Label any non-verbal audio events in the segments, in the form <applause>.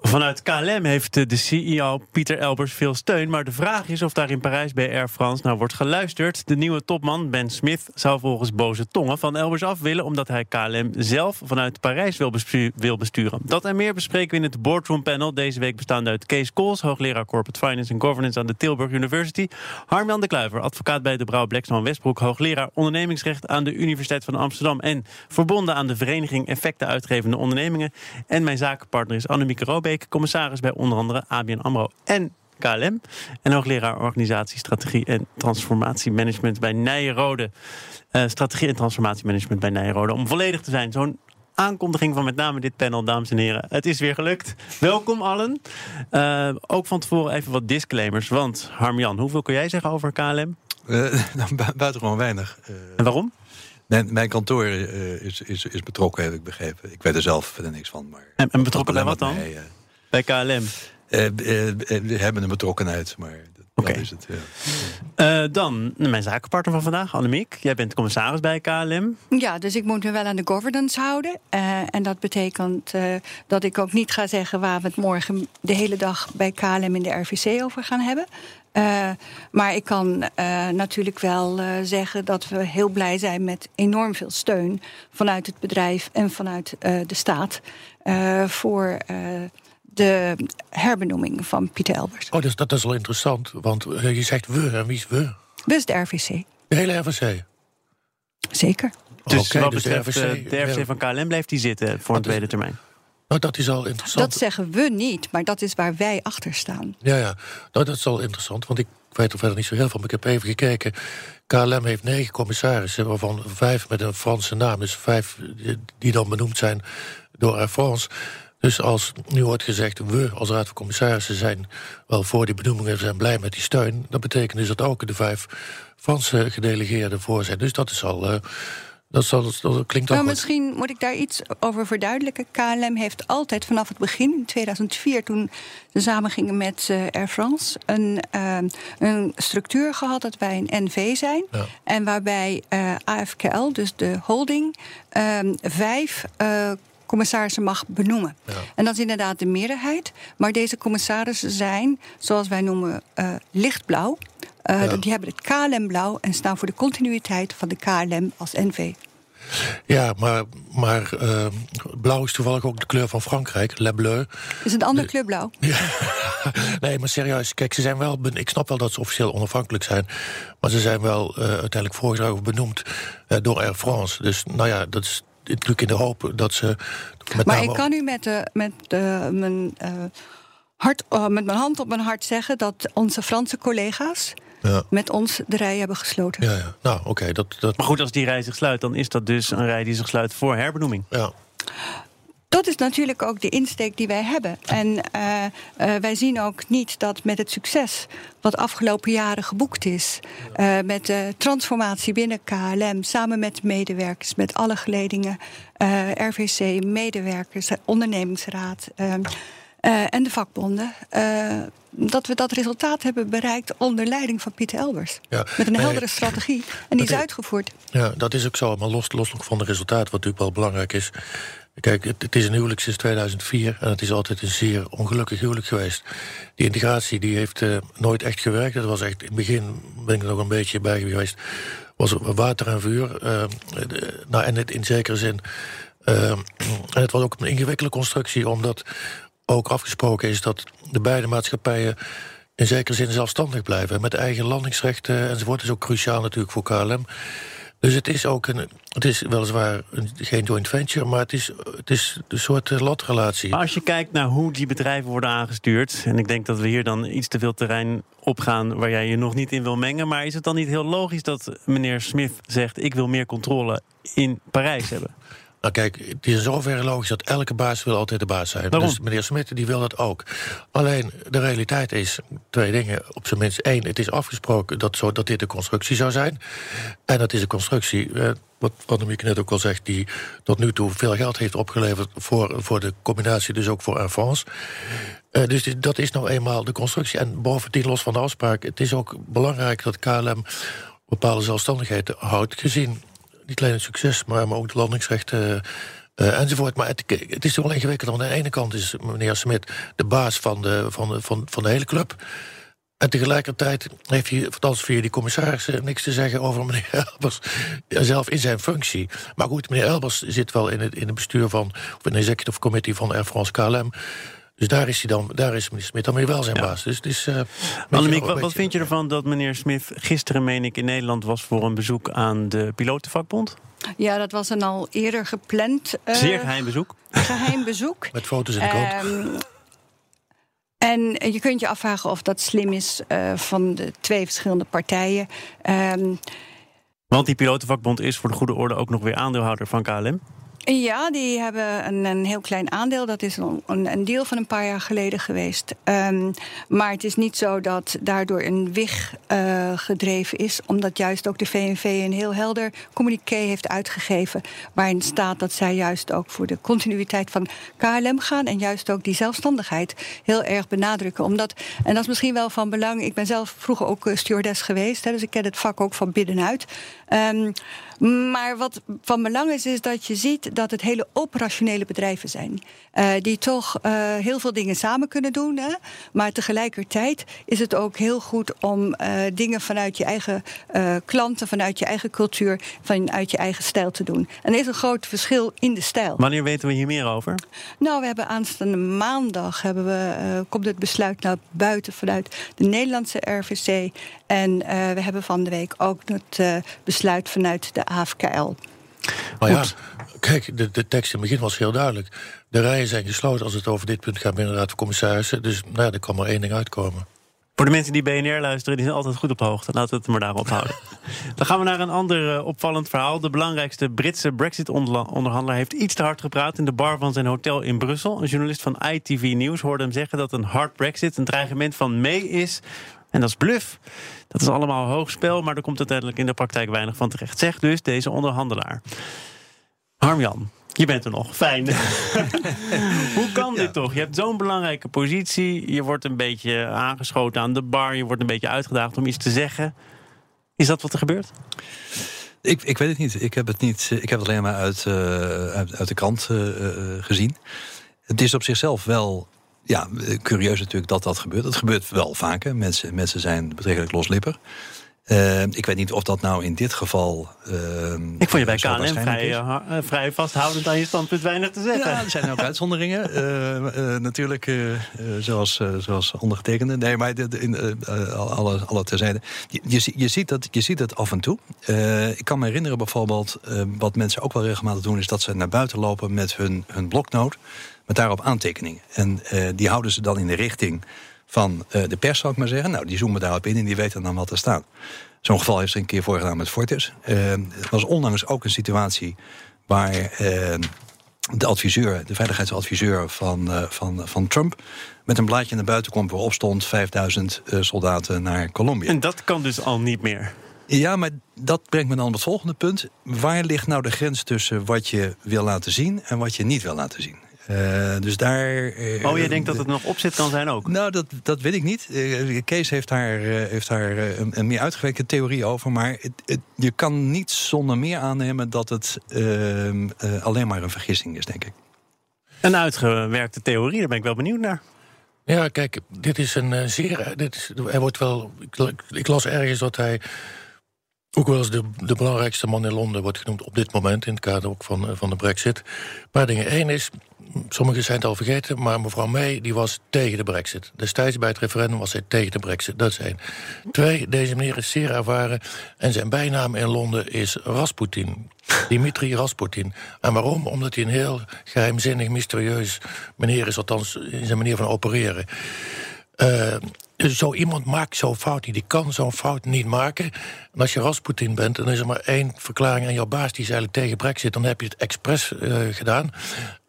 Vanuit KLM heeft de CEO Pieter Elbers veel steun. Maar de vraag is of daar in Parijs bij Air France naar wordt geluisterd. De nieuwe topman Ben Smith zou volgens boze tongen van Elbers af willen. omdat hij KLM zelf vanuit Parijs wil, besturen. Dat en meer bespreken we in het Boardroom Panel. Deze week bestaande uit Kees Kools, hoogleraar Corporate Finance and Governance aan de Tilburg University. Harmjan de Kluiver, advocaat bij de Brouw Blacksman Westbroek. hoogleraar ondernemingsrecht aan de Universiteit van Amsterdam. en verbonden aan de Vereniging Effecten Uitgevende Ondernemingen. En mijn zakenpartner is Annemieke Commissaris bij onder andere ABN AMRO en KLM. En hoogleraar organisatie, strategie en transformatiemanagement bij Nijenrode. Uh, strategie en transformatiemanagement bij Nijenrode. Om volledig te zijn, zo'n aankondiging van met name dit panel, dames en heren. Het is weer gelukt. Welkom allen. Uh, ook van tevoren even wat disclaimers. Want Harmjan, hoeveel kun jij zeggen over KLM? Uh, <laughs> nou, buitengewoon weinig. en waarom? Mijn, mijn kantoor is, is, is betrokken, heb ik begrepen. Ik weet er zelf verder niks van. Maar en, en betrokken bij wat dan? Bij KLM? Uh, we hebben een betrokkenheid, maar dat is het. Ja. Uh, dan mijn zakenpartner van vandaag, Annemiek. Jij bent commissaris bij KLM. Ja, dus ik moet me wel aan de governance houden. Uh, en dat betekent uh, dat ik ook niet ga zeggen waar we het morgen de hele dag bij KLM in de RVC over gaan hebben. maar ik kan natuurlijk wel zeggen dat we heel blij zijn met enorm veel steun vanuit het bedrijf en vanuit de staat voor de herbenoeming van Pieter Elbers. Oh, dus dat is wel interessant, want eh, je zegt we, en wie is we? We is de RVC. De hele RVC? Zeker. Dus wat dus betreft de RVC, de RVC van KLM blijft die zitten voor een tweede termijn? Nou, dat is al interessant. Dat zeggen we niet, maar dat is waar wij achter staan. Ja, ja. Nou, dat is al interessant, want ik weet er verder niet zo heel veel, maar ik heb even gekeken. KLM heeft negen commissarissen, waarvan vijf met een Franse naam, dus vijf die dan benoemd zijn door Air France. Dus als nu wordt gezegd, we als Raad van Commissarissen zijn wel voor die benoemingen, zijn blij met die steun, dat betekent dus dat ook de vijf Franse gedelegeerden voor zijn. Dus dat is al. Uh, dat, zal, dat klinkt nou, Misschien moet ik daar iets over verduidelijken. KLM heeft altijd vanaf het begin, in 2004, toen ze samen gingen met uh, Air France, een, uh, een structuur gehad dat wij een NV zijn. Ja. En waarbij AFKL, dus de holding, ehm, vijf commissarissen mag benoemen. Ja. En dat is inderdaad de meerderheid. Maar deze commissarissen zijn, zoals wij noemen, uh, lichtblauw. Uh, Die hebben het KLM-blauw en staan voor de continuïteit van de KLM als NV. Ja, maar, maar uh, blauw is toevallig ook de kleur van Frankrijk, Le Bleu. Is een andere kleur blauw? <laughs> Ja. nee, maar serieus, kijk, ze zijn wel. Ik snap wel dat ze officieel onafhankelijk zijn. Maar ze zijn wel uh, uiteindelijk voorgedragen of benoemd uh, door Air France. Dus nou ja, dat is natuurlijk in de hoop dat ze. Met maar ik kan u met, de, met de, mijn, uh, hart, uh, met mijn hand op mijn hart zeggen dat onze Franse collega's. Ja. met ons de rij hebben gesloten. Ja, ja. Nou, oké. dat, dat... Maar goed, als die rij zich sluit, dan is dat dus een rij die zich sluit voor herbenoeming. Ja. Dat is natuurlijk ook de insteek die wij hebben. En uh, uh, wij zien ook niet dat met het succes wat afgelopen jaren geboekt is, uh, met de transformatie binnen KLM, samen met medewerkers, met alle geledingen, RVC, medewerkers, ondernemingsraad en de vakbonden, dat we dat resultaat hebben bereikt onder leiding van Pieter Elbers. Ja, met een heldere strategie. En die is uitgevoerd. Ja, dat is ook zo. Maar los, los van het resultaat, wat natuurlijk wel belangrijk is. Kijk, het, is een huwelijk sinds 2004 en het is altijd een zeer ongelukkig huwelijk geweest. Die integratie die heeft uh, nooit echt gewerkt. Dat was echt, in het begin ben ik er nog een beetje bij geweest, was water en vuur. Uh, en het in zekere zin. Uh, en het was ook een ingewikkelde constructie, omdat ook afgesproken is dat de beide maatschappijen in zekere zin zelfstandig blijven. Met eigen landingsrechten enzovoort. Is ook cruciaal natuurlijk voor KLM. Dus het is ook een. Het is weliswaar een, geen joint venture, maar het is, het is een soort uh, latrelatie. Als je kijkt naar hoe die bedrijven worden aangestuurd. en ik denk dat we hier dan iets te veel terrein opgaan waar jij je nog niet in wil mengen. maar is het dan niet heel logisch dat meneer Smith zegt: ik wil meer controle in Parijs hebben? Nou kijk, het is in zoverre logisch dat elke baas wil altijd de baas zijn. Dus meneer Smit die wil dat ook. Alleen de realiteit is twee dingen. Op zijn minst één, het is afgesproken dat, zo, dat dit de constructie zou zijn. En dat is een constructie. Eh, wat Van der net ook al zegt, die tot nu toe veel geld heeft opgeleverd voor, voor de combinatie, dus ook voor Air France. Uh, dus dat is nou eenmaal de constructie. En bovendien, los van de afspraak, het is ook belangrijk dat KLM bepaalde zelfstandigheid houdt, gezien niet alleen het succes, maar, maar ook de landingsrechten. Uh, enzovoort. Maar het, is toch wel ingewikkeld. Aan de ene kant is meneer Smit de baas van de, van, van, van de hele club. En tegelijkertijd heeft hij, althans via die commissarissen, niks te zeggen over meneer <laughs> Elbers zelf in zijn functie. Maar goed, meneer Elbers zit wel in het, in het bestuur van, of in de executive committee van Air France KLM. Dus daar is, hij dan, daar is meneer Smit dan weer wel zijn baas. Dus het is, uh, Annemiek, wat, wat vind je ervan dat meneer Smith gisteren, meen ik, in Nederland was voor een bezoek aan de pilotenvakbond? Ja, dat was een al eerder gepland. Uh, Zeer geheim bezoek. Geheim bezoek. <laughs> Met foto's in de krant. Um, en je kunt je afvragen of dat slim is uh, van de twee verschillende partijen. Um, Want die pilotenvakbond is voor de goede orde ook nog weer aandeelhouder van KLM. Ja, die hebben een, een heel klein aandeel. Dat is een, een, deel van een paar jaar geleden geweest. Um, maar het is niet zo dat daardoor een wig uh, gedreven is. Omdat juist ook de VNV een heel helder communiqué heeft uitgegeven. Waarin staat dat zij juist ook voor de continuïteit van KLM gaan. En juist ook die zelfstandigheid heel erg benadrukken. Omdat, en dat is misschien wel van belang. Ik ben zelf vroeger ook eh, stewardess geweest. Hè, dus ik ken het vak ook van binnenuit. Um, maar wat van belang is, is dat je ziet dat het hele operationele bedrijven zijn. Uh, die toch uh, heel veel dingen samen kunnen doen. Hè? Maar tegelijkertijd is het ook heel goed om uh, dingen vanuit je eigen klanten, vanuit je eigen cultuur, vanuit je eigen stijl te doen. En er is een groot verschil in de stijl. Wanneer weten we hier meer over? Nou, we hebben aanstaande maandag hebben we, komt het besluit naar buiten vanuit de Nederlandse RVC. En we hebben van de week ook het besluit vanuit de AFKL. Maar ja, kijk, de, de tekst in het begin was heel duidelijk. De rijen zijn gesloten als het over dit punt gaat binnen de Raad van Commissarissen. Dus nou ja, er kan maar één ding uitkomen. Voor de mensen die BNR luisteren, die zijn altijd goed op de hoogte. Laten we het maar daarop houden. <laughs> Dan gaan we naar een ander uh, opvallend verhaal. De belangrijkste Britse Brexit-onderhandelaar heeft iets te hard gepraat in de bar van zijn hotel in Brussel. Een journalist van ITV News hoorde hem zeggen dat een hard Brexit een dreigement van May is. En dat is bluff. Dat is allemaal hoog spel, maar er komt uiteindelijk in de praktijk weinig van terecht. Zegt dus deze onderhandelaar. Harmjan, je bent er nog. Fijn. <laughs> <laughs> Hoe kan dit toch? Je hebt zo'n belangrijke positie. Je wordt een beetje aangeschoten aan de bar. Je wordt een beetje uitgedaagd om iets te zeggen. Is dat wat er gebeurt? Ik, ik weet het niet. Ik heb het, niet, ik heb het alleen maar uit, uh, uit, uit, de krant uh, gezien. Het is op zichzelf wel ja, curieus natuurlijk dat dat gebeurt. Dat gebeurt wel vaker. Mensen, mensen zijn betrekkelijk loslipper. Uh, ik weet niet of dat nou in dit geval. Uh, ik vond je bij KLM vrij, uh, vrij vasthoudend aan je standpunt weinig te zeggen. Ja, er zijn ook uitzonderingen. <laughs> natuurlijk, zoals, zoals ondergetekende. Nee, maar in, alle, alle terzijde. Je, je, je, ziet dat, je ziet dat af en toe. ik kan me herinneren bijvoorbeeld. wat mensen ook wel regelmatig doen, is dat ze naar buiten lopen met hun, hun bloknoot met daarop aantekeningen. En die houden ze dan in de richting van uh, de pers, zou ik maar zeggen. Nou, die zoomen daarop in en die weten dan wat er staat. Zo'n geval heeft ze een keer voorgedaan met Fortis. Uh, er was onlangs ook een situatie waar de adviseur, de veiligheidsadviseur van, van, van Trump... met een blaadje naar buiten kwam waarop stond 5000 soldaten naar Colombia. En dat kan dus al niet meer? Ja, maar dat brengt me dan op het volgende punt. Waar ligt nou de grens tussen wat je wil laten zien en wat je niet wil laten zien? Uh, dus daar. Uh, oh, je denkt dat het nog opzet kan zijn ook? Nou, dat, dat weet ik niet. Uh, Kees heeft daar, heeft daar een, een, meer uitgewerkte theorie over. Maar het, het, je kan niet zonder meer aannemen dat het ehm, alleen maar een vergissing is, denk ik. Een uitgewerkte theorie, daar ben ik wel benieuwd naar. Ja, kijk, dit is een zeer. Dit is, hij wordt wel. Ik, ik las ergens dat hij ook wel eens de, de belangrijkste man in Londen wordt genoemd op dit moment... in het kader ook van, van de brexit. Een paar dingen. Eén is, sommigen zijn het al vergeten... maar mevrouw May die was tegen de brexit. Destijds bij het referendum was zij tegen de brexit. Dat één. Twee, deze meneer is zeer ervaren... en zijn bijnaam in Londen is Rasputin. Dimitri Rasputin. En waarom? Omdat hij een heel geheimzinnig, mysterieus meneer is... althans in zijn manier van opereren. Uh, zo iemand maakt zo'n fout niet. Die kan zo'n fout niet maken. En als je Rasputin bent, dan is er maar één verklaring aan jouw baas... die is eigenlijk tegen brexit. Dan heb je het expres uh, gedaan.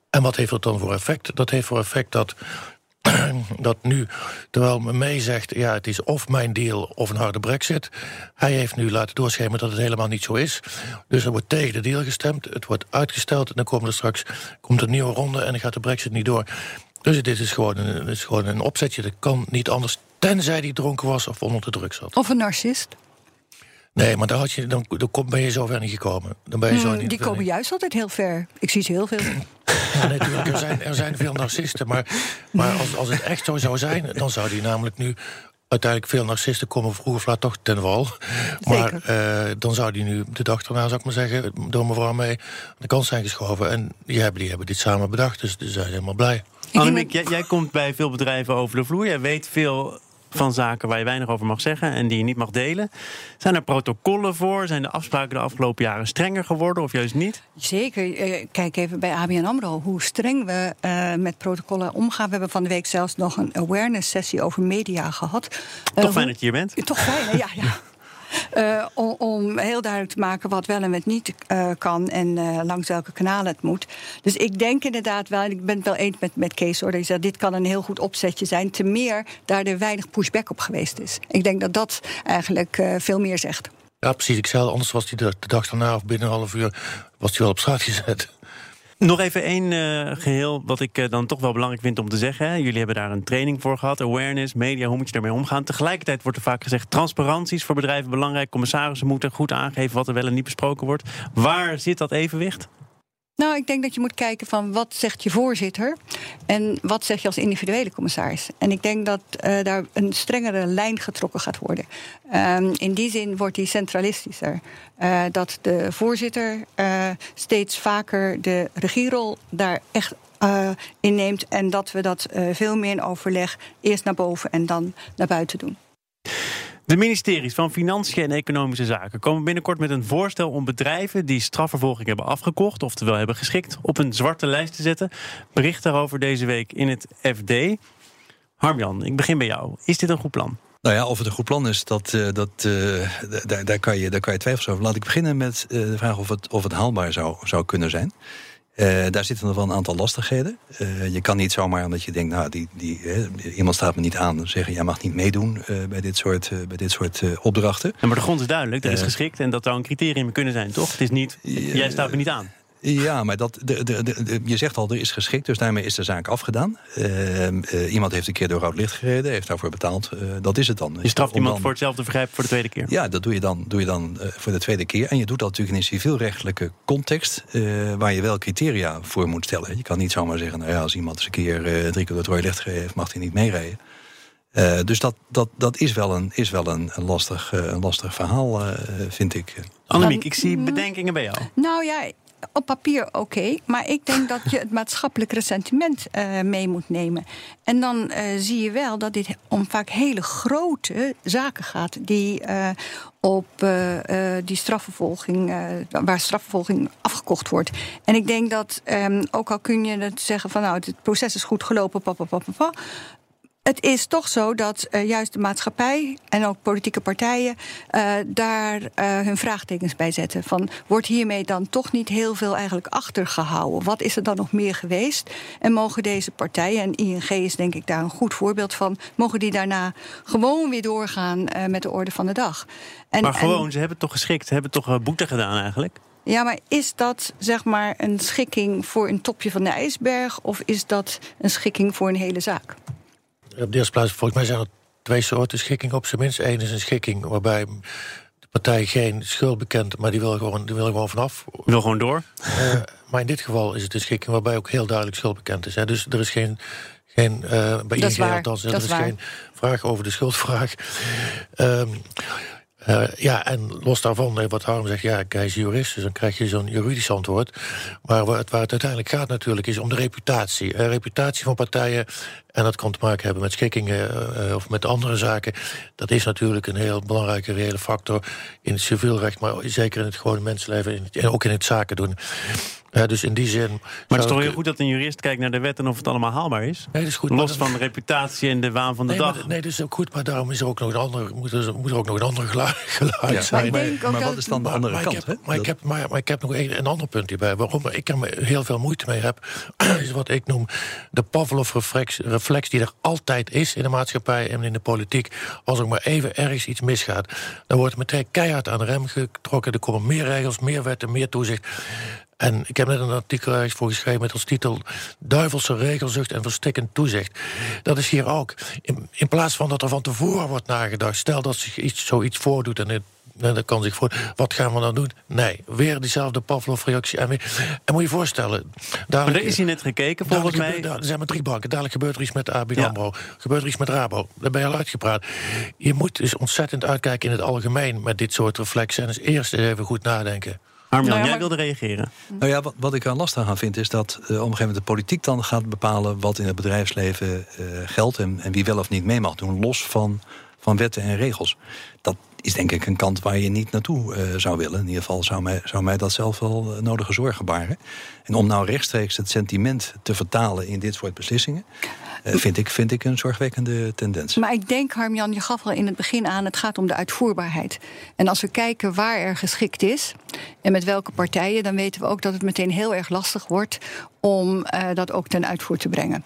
En wat heeft dat dan voor effect? Dat heeft voor effect dat <clears throat> dat nu, terwijl May zegt... ja, het is of mijn deal of een harde brexit... hij heeft nu laten doorschemeren dat het helemaal niet zo is. Dus er wordt tegen de deal gestemd, het wordt uitgesteld... en dan komen er straks komt een nieuwe ronde en dan gaat de brexit niet door. Dus dit is gewoon een, is gewoon een opzetje, dat kan niet anders... tenzij die dronken was of onder de druk zat. Of een narcist. Nee, maar dan, had je, dan, dan ben je zo ver niet gekomen. Dan ben je zo Hmm, niet, die komen juist altijd heel ver. Ik zie ze heel veel. Ja, natuurlijk, er zijn, er zijn veel narcisten. Maar, maar als, als het echt zo zou zijn, dan zou die namelijk nu... Uiteindelijk veel narcisten komen vroeg of laat toch ten val. Maar uh, dan zou die nu de dag daarna, zou ik maar zeggen... door mevrouw mee aan de kant zijn geschoven. En die hebben, die hebben dit samen bedacht, dus die zijn helemaal blij. Annemiek, jij, jij komt bij veel bedrijven over de vloer. Jij weet veel van zaken waar je weinig over mag zeggen en die je niet mag delen. Zijn er protocollen voor? Zijn de afspraken de afgelopen jaren strenger geworden of juist niet? Zeker. Eh, Kijk even bij ABN AMRO hoe streng we uh, met protocollen omgaan. We hebben van de week zelfs nog een awareness sessie over media gehad. Toch uh, fijn dat je hier bent. Toch fijn, hè? ja. ja. <laughs> Uh, om, om, heel duidelijk te maken wat wel en wat niet uh, kan en uh, langs welke kanalen het moet. Dus ik denk inderdaad wel, en ik ben het wel eens met, met Kees hoor, dat dit kan een heel goed opzetje zijn. Te meer daar er weinig pushback op geweest is. Ik denk dat dat eigenlijk veel meer zegt. Ja, precies. Ik zei anders was hij de, de dag daarna of binnen een half uur was hij wel op straat gezet. Nog even één uh, geheel wat ik uh, dan toch wel belangrijk vind om te zeggen. Jullie hebben daar een training voor gehad. Awareness, media, hoe moet je daarmee omgaan? Tegelijkertijd wordt er vaak gezegd... transparantie is voor bedrijven belangrijk. Commissarissen moeten goed aangeven wat er wel en niet besproken wordt. Waar zit dat evenwicht? Nou, ik denk dat je moet kijken van wat zegt je voorzitter en wat zeg je als individuele commissaris. En ik denk dat uh, daar een strengere lijn getrokken gaat worden. Um, in die zin wordt die centralistischer. Uh, dat de voorzitter uh, steeds vaker de regierol daar echt inneemt. En dat we dat veel meer in overleg eerst naar boven en dan naar buiten doen. De ministeries van Financiën en Economische Zaken komen binnenkort met een voorstel om bedrijven die strafvervolging hebben afgekocht, oftewel hebben geschikt, op een zwarte lijst te zetten. Bericht daarover deze week in het FD. Harmjan, ik begin bij jou. Is dit een goed plan? Nou ja, of het een goed plan is, dat, uh, dat, uh, daar, daar, kan je, daar kan je twijfels over. Laat ik beginnen met uh, de vraag of het, of het haalbaar zou, zou kunnen zijn. Uh, daar zitten nog wel een aantal lastigheden. Uh, je kan niet zomaar, omdat je denkt, nou, die, die, iemand staat me niet aan, zeggen, jij mag niet meedoen bij dit soort, bij dit soort opdrachten. Ja, maar de grond is duidelijk, er is geschikt en dat zou een criterium kunnen zijn, toch? Het is niet, jij staat me niet aan. Ja, maar dat, de, de, de, je zegt al, er is geschikt, dus daarmee is de zaak afgedaan. Uh, iemand heeft een keer door rood licht gereden, heeft daarvoor betaald. Uh, dat is het dan. Je straft iemand dan, voor hetzelfde vergrijp voor de tweede keer? Ja, dat doe je dan, doe je dan uh, voor de tweede keer. En je doet dat natuurlijk in een civielrechtelijke context... waar je wel criteria voor moet stellen. Je kan niet zomaar zeggen, nou ja, als iemand eens een keer drie keer door het rode licht gereden heeft... mag hij niet meerijden. Uh, dus dat, dat, dat is wel een, is wel een, een lastig, uh, een lastig verhaal, uh, vind ik. Annemiek, ik zie bedenkingen bij jou. Nou ja, op papier oké, maar ik denk dat je het maatschappelijk ressentiment uh, mee moet nemen. En dan uh, zie je wel dat dit om vaak hele grote zaken gaat die uh, op die strafvervolging, waar strafvervolging afgekocht wordt. En ik denk dat, um, ook al kun je het zeggen van nou, het proces is goed gelopen, papa, papa. Het is toch zo dat uh, juist de maatschappij en ook politieke partijen uh, daar uh, hun vraagtekens bij zetten. Van wordt hiermee dan toch niet heel veel eigenlijk achtergehouden? Wat is er dan nog meer geweest? En mogen deze partijen, en ING is denk ik daar een goed voorbeeld van, mogen die daarna gewoon weer doorgaan met de orde van de dag? En, maar gewoon, en, ze hebben toch geschikt, ze hebben toch boete gedaan eigenlijk? Ja, maar is dat zeg maar een schikking voor een topje van de ijsberg of is dat een schikking voor een hele zaak? Op de eerste plaats, volgens mij zijn er twee soorten schikking op zijn minst. Eén is een schikking waarbij de partij geen schuld bekent, maar die wil gewoon, die wil gewoon vanaf. Wil gewoon door. Uh, maar in dit geval is het een schikking waarbij ook heel duidelijk schuld bekend is. Hè. Dus er is geen. geen uh, bij ING althans, er is, is geen vraag over de schuldvraag. Um, Uh, ja, en los daarvan, wat Harm zegt, ja, hij is jurist, dus dan krijg je zo'n juridisch antwoord. Maar waar het, waar het uiteindelijk gaat natuurlijk, is om de reputatie. De reputatie van partijen, en dat kan te maken hebben met schikkingen uh, of met andere zaken. Dat is natuurlijk een heel belangrijke reële factor in het civielrecht, maar zeker in het gewone mensenleven en ook in het zaken doen. Ja, dus in die zin. Maar het is toch heel goed dat een jurist kijkt naar de wet en of het allemaal haalbaar is? Nee, dat is goed. Los van de reputatie en de waan van de nee, dag. Maar, nee, dat is ook goed, maar daarom is er ook nog een andere, moet, er, moet er ook nog een ander geluid, <laughs> geluid Ja, zijn. Maar wat is dan de andere maar kant? Ik heb, hè? maar, ik heb, maar, maar ik heb nog een, een ander punt hierbij. Waarom ik er heel veel moeite mee heb, <clears throat> is wat ik noem de Pavlov-reflex reflex die er altijd is in de maatschappij en in de politiek. Als er maar even ergens iets misgaat, dan wordt meteen keihard aan de rem getrokken. Er komen meer regels, meer wetten, meer toezicht. En ik heb net een artikel ergens voor geschreven met als titel... Duivelse regelzucht en verstikkend toezicht. Dat is hier ook. In, in plaats van dat er van tevoren wordt nagedacht... stel dat zich iets, zoiets voordoet en het en dat kan zich voor. Wat gaan we dan doen? Nee, weer diezelfde Pavlov-reactie. En, en moet je je voorstellen. Maar dadelijk- er is hier net gekeken, volgens mij. gebeurt- Er zijn maar drie banken. Dadelijk gebeurt er iets met ABN Ja. AMRO. Gebeurt er iets met Rabo. Daar ben je al uitgepraat. Je moet dus ontzettend uitkijken in het algemeen... met dit soort reflexen. En dus eerst even goed nadenken. Harmjan, Nou ja, jij maar- wilde reageren. Nou ja, wat, wat ik er lastig aan vind is dat eh, op een gegeven moment de politiek dan gaat bepalen wat in het bedrijfsleven eh, geldt en, en wie wel of niet mee mag doen, los van, van wetten en regels. Dat is denk ik een kant waar je niet naartoe eh, zou willen. In ieder geval zou mij, zou mij dat zelf wel eh, nodige zorgen baren. En om nou rechtstreeks het sentiment te vertalen in dit soort beslissingen, eh, vind, ik, vind ik een zorgwekkende tendens. Maar ik denk, Harmjan, je gaf al in het begin aan... het gaat om de uitvoerbaarheid. En als we kijken waar er geschikt is... en met welke partijen... dan weten we ook dat het meteen heel erg lastig wordt... om dat ook ten uitvoer te brengen.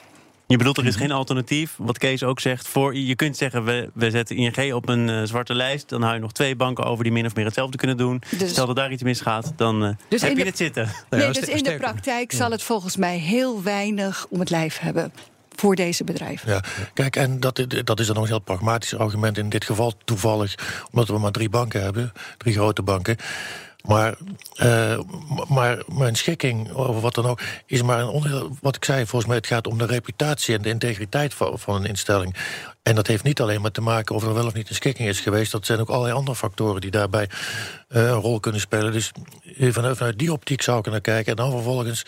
Je bedoelt, er is geen alternatief. Wat Kees ook zegt. Voor, je kunt zeggen, we, we zetten ING op een eh, zwarte lijst. Dan hou je nog twee banken over die min of meer hetzelfde kunnen doen. Dus- Stel dat daar iets misgaat, dan eh, Dus heb in je de- het zitten. Ja, nee, dus in de praktijk zal het volgens mij heel weinig om het lijf hebben... voor deze bedrijven. Ja, kijk, en dat, dat is dan nog een heel pragmatisch argument in dit geval toevallig, omdat we maar drie banken hebben, drie grote banken. Maar, eh, maar mijn schikking, of wat dan ook, is maar een onderdeel. Wat ik zei, volgens mij, het gaat om de reputatie en de integriteit van, van een instelling. En dat heeft niet alleen maar te maken of er wel of niet een schikking is geweest. Dat zijn ook allerlei andere factoren die daarbij eh, een rol kunnen spelen. Dus vanuit, vanuit die optiek zou ik naar kijken. En dan vervolgens.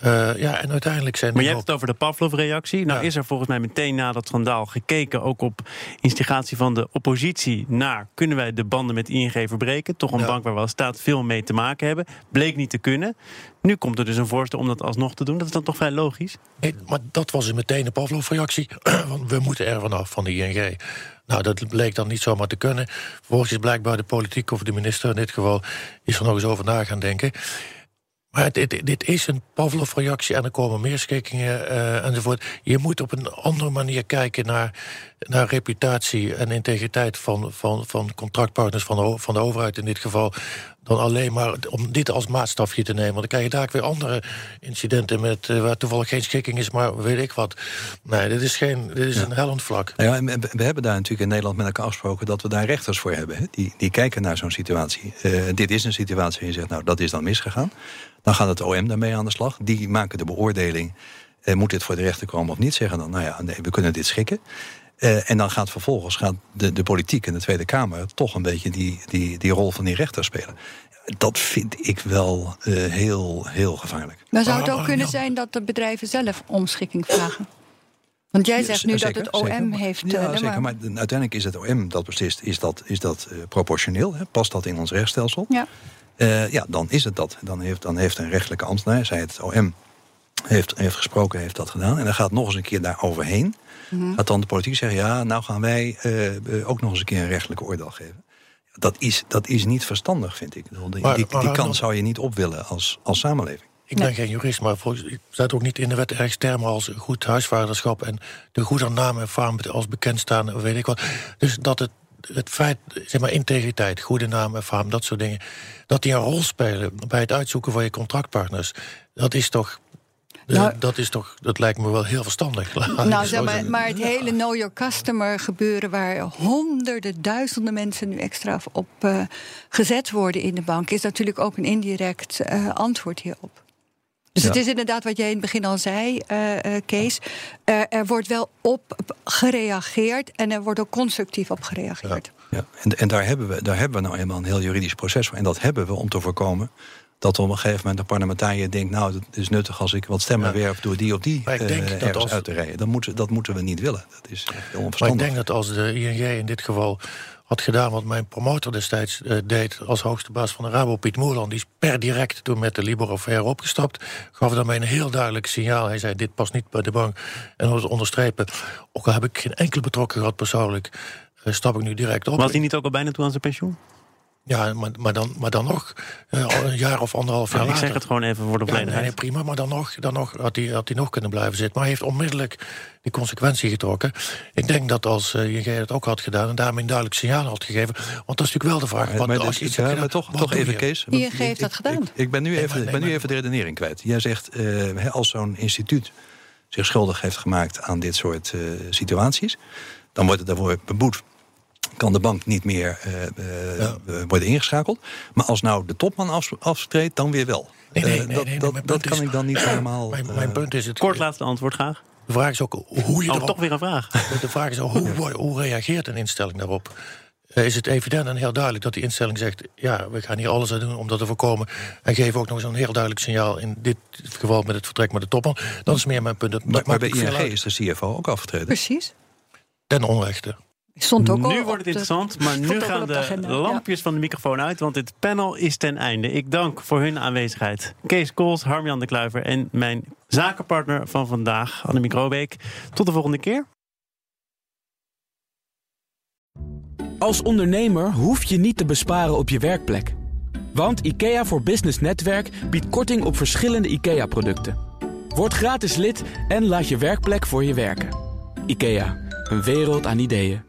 Eh, ja, en uiteindelijk zijn Maar je hebt het over de Pavlov-reactie. Nou Ja. is er volgens mij meteen na dat schandaal gekeken... ook op instigatie van de oppositie naar... kunnen wij de banden met ING verbreken? Toch een Ja. bank waar we als staat veel mee te maken hebben. Bleek niet te kunnen. Nu komt er dus een voorstel om dat alsnog te doen. Dat is dan toch vrij logisch? Nee, maar dat was meteen een Pavlov-reactie. <clears throat> Want we moeten er vanaf van de ING. Nou, dat bleek dan niet zomaar te kunnen. Vervolgens is blijkbaar de politiek, of de minister in dit geval... is er nog eens over na gaan denken. Maar dit, dit is een Pavlov-reactie en er komen meer schikkingen eh, enzovoort. Je moet op een andere manier kijken naar, naar reputatie en integriteit van, van, van contractpartners van van de overheid in dit geval. Dan alleen maar om dit als maatstafje te nemen. Want dan krijg je daar ook weer andere incidenten met eh, waar toevallig geen schikking is, maar weet ik wat. Nee, dit is, geen, dit is een hellend vlak. Nou ja, en we- we hebben daar natuurlijk in Nederland met elkaar afgesproken dat we daar rechters voor hebben. Hè? Die, die kijken naar zo'n situatie. Eh, dit is een situatie en je zegt, nou, dat is dan misgegaan. Dan gaat het OM daarmee aan de slag. Die maken de beoordeling. Eh, moet dit voor de rechter komen of niet? Zeggen dan, nou ja, nee, we kunnen dit schikken. Eh, en dan gaat vervolgens gaat de, de politiek en de Tweede Kamer toch een beetje die, die, die rol van die rechter spelen. Dat vind ik wel eh, heel, heel gevaarlijk. Maar zou het ook kunnen ja. zijn dat de bedrijven zelf om schikking vragen? Want jij Ja, zegt nu zeker, dat het OM zeker. Maar- heeft... Ja, eh, nee, zeker. Maar uiteindelijk is het OM dat beslist, is dat, is dat proportioneel? Hè? Past dat in ons rechtsstelsel? Ja. Eh, ja, dan is het dat. Dan heeft, dan heeft een rechtelijke ambtenaar, zij het OM, heeft, heeft gesproken, heeft dat gedaan. En dan gaat nog eens een keer daar overheen. Gaat dan de politiek zeggen, ja, nou gaan wij eh, eh, ook nog eens een keer een rechtelijke oordeel geven. Dat is, dat is niet verstandig, vind ik. Die, Maar- die, die kant zou je niet op willen als, als samenleving. Ik ben geen jurist, maar volgens, ik staat ook niet in de wet ergens termen als goed huisvaderschap en de goede naam en faam als bekend staan, weet ik wat. Dus dat het, het feit, zeg maar, integriteit, goede naam en faam, dat soort dingen, dat die een rol spelen bij het uitzoeken van je contractpartners, dat is toch. De- Nou- dat is toch, dat lijkt me wel heel verstandig. <laughs> Nou, zeg maar, maar het hele Know Your Customer gebeuren... waar honderden, duizenden mensen nu extra op eh, gezet worden in de bank... is natuurlijk ook een indirect eh, antwoord hierop. Dus Ja. het is inderdaad wat jij in het begin al zei, eh, eh, Kees. Eh, er wordt wel op gereageerd en er wordt ook constructief op gereageerd. Ja. En, en daar, hebben we, daar hebben we nou eenmaal een heel juridisch proces voor. En dat hebben we om te voorkomen dat op een gegeven moment een parlementariër denkt... nou, het is nuttig als ik wat stemmen Ja. werf door die of die Maar ik denk eh, dat ergens als- uit te rijden. Dat moeten, dat moeten we niet willen. Dat is echt heel Maar ik onverstandig. denk dat als de ING in dit geval had gedaan wat mijn promotor destijds eh, deed als hoogste baas van de Rabo, Piet Moerland. Die is per direct toen met de Libor-affaire opgestapt. Gaf daarmee een heel duidelijk signaal. Hij zei: Dit past niet bij de bank. En om te onderstrepen, ook al heb ik geen enkel betrokken gehad persoonlijk, eh, stap ik nu direct op. Was hij niet ook al bijna toe aan zijn pensioen? Ja, maar, maar, dan, maar dan nog, eh, een jaar of anderhalf jaar Nou, ik later. zeg het gewoon even voor de Ja, nee, volledigheid. nee, prima, maar dan nog, dan nog had, hij, had hij nog kunnen blijven zitten. Maar hij heeft onmiddellijk die consequentie getrokken. Ik denk dat als uh, jij het ook had gedaan... en daarmee een duidelijk signaal had gegeven... want dat is natuurlijk wel de vraag. Maar als dus- iets ja, maar toch, wat toch even, je? Kees. ING want heeft ik- dat gedaan. Ik, ik ben nu Nee, even, maar- nee, ben nu even de redenering kwijt. Jij zegt, eh, hè, als zo'n instituut zich schuldig heeft gemaakt aan dit soort eh, situaties, dan wordt het daarvoor beboet. Kan de bank niet meer eh, eh, Ja. eh, worden ingeschakeld. Maar als nou de topman af, aftreedt, dan weer wel. Nee, nee, Eh, nee, dat nee, dat, dat kan is- ik dan niet helemaal. Mijn, mijn punt is het... Kort laatste antwoord graag. De vraag is ook hoe je Oh, erop- toch weer een vraag. <laughs> De vraag is ook, hoe, hoe, reageert een instelling daarop? Eh, Is het evident en heel duidelijk dat die instelling zegt... ja, we gaan hier alles aan doen om dat te voorkomen... en geven ook nog eens een heel duidelijk signaal... in dit geval met het vertrek met de topman. Dat is meer mijn punt. Dat maar, bij ING is de CFO ook afgetreden. Precies. Ten onrechte. Stond ook al Nu op wordt het de- interessant, <laughs> maar nu gaan de de agenda, ja. lampjes van de microfoon uit, want dit panel is ten einde. Ik dank voor hun aanwezigheid. Kees Kools, Harmjan de Kluiver en mijn zakenpartner van vandaag, Annemiek Robeek. Tot de volgende keer. Als ondernemer hoef je niet te besparen op je werkplek. Want IKEA voor Business Netwerk biedt korting op verschillende IKEA-producten. Word gratis lid en laat je werkplek voor je werken. IKEA, een wereld aan ideeën.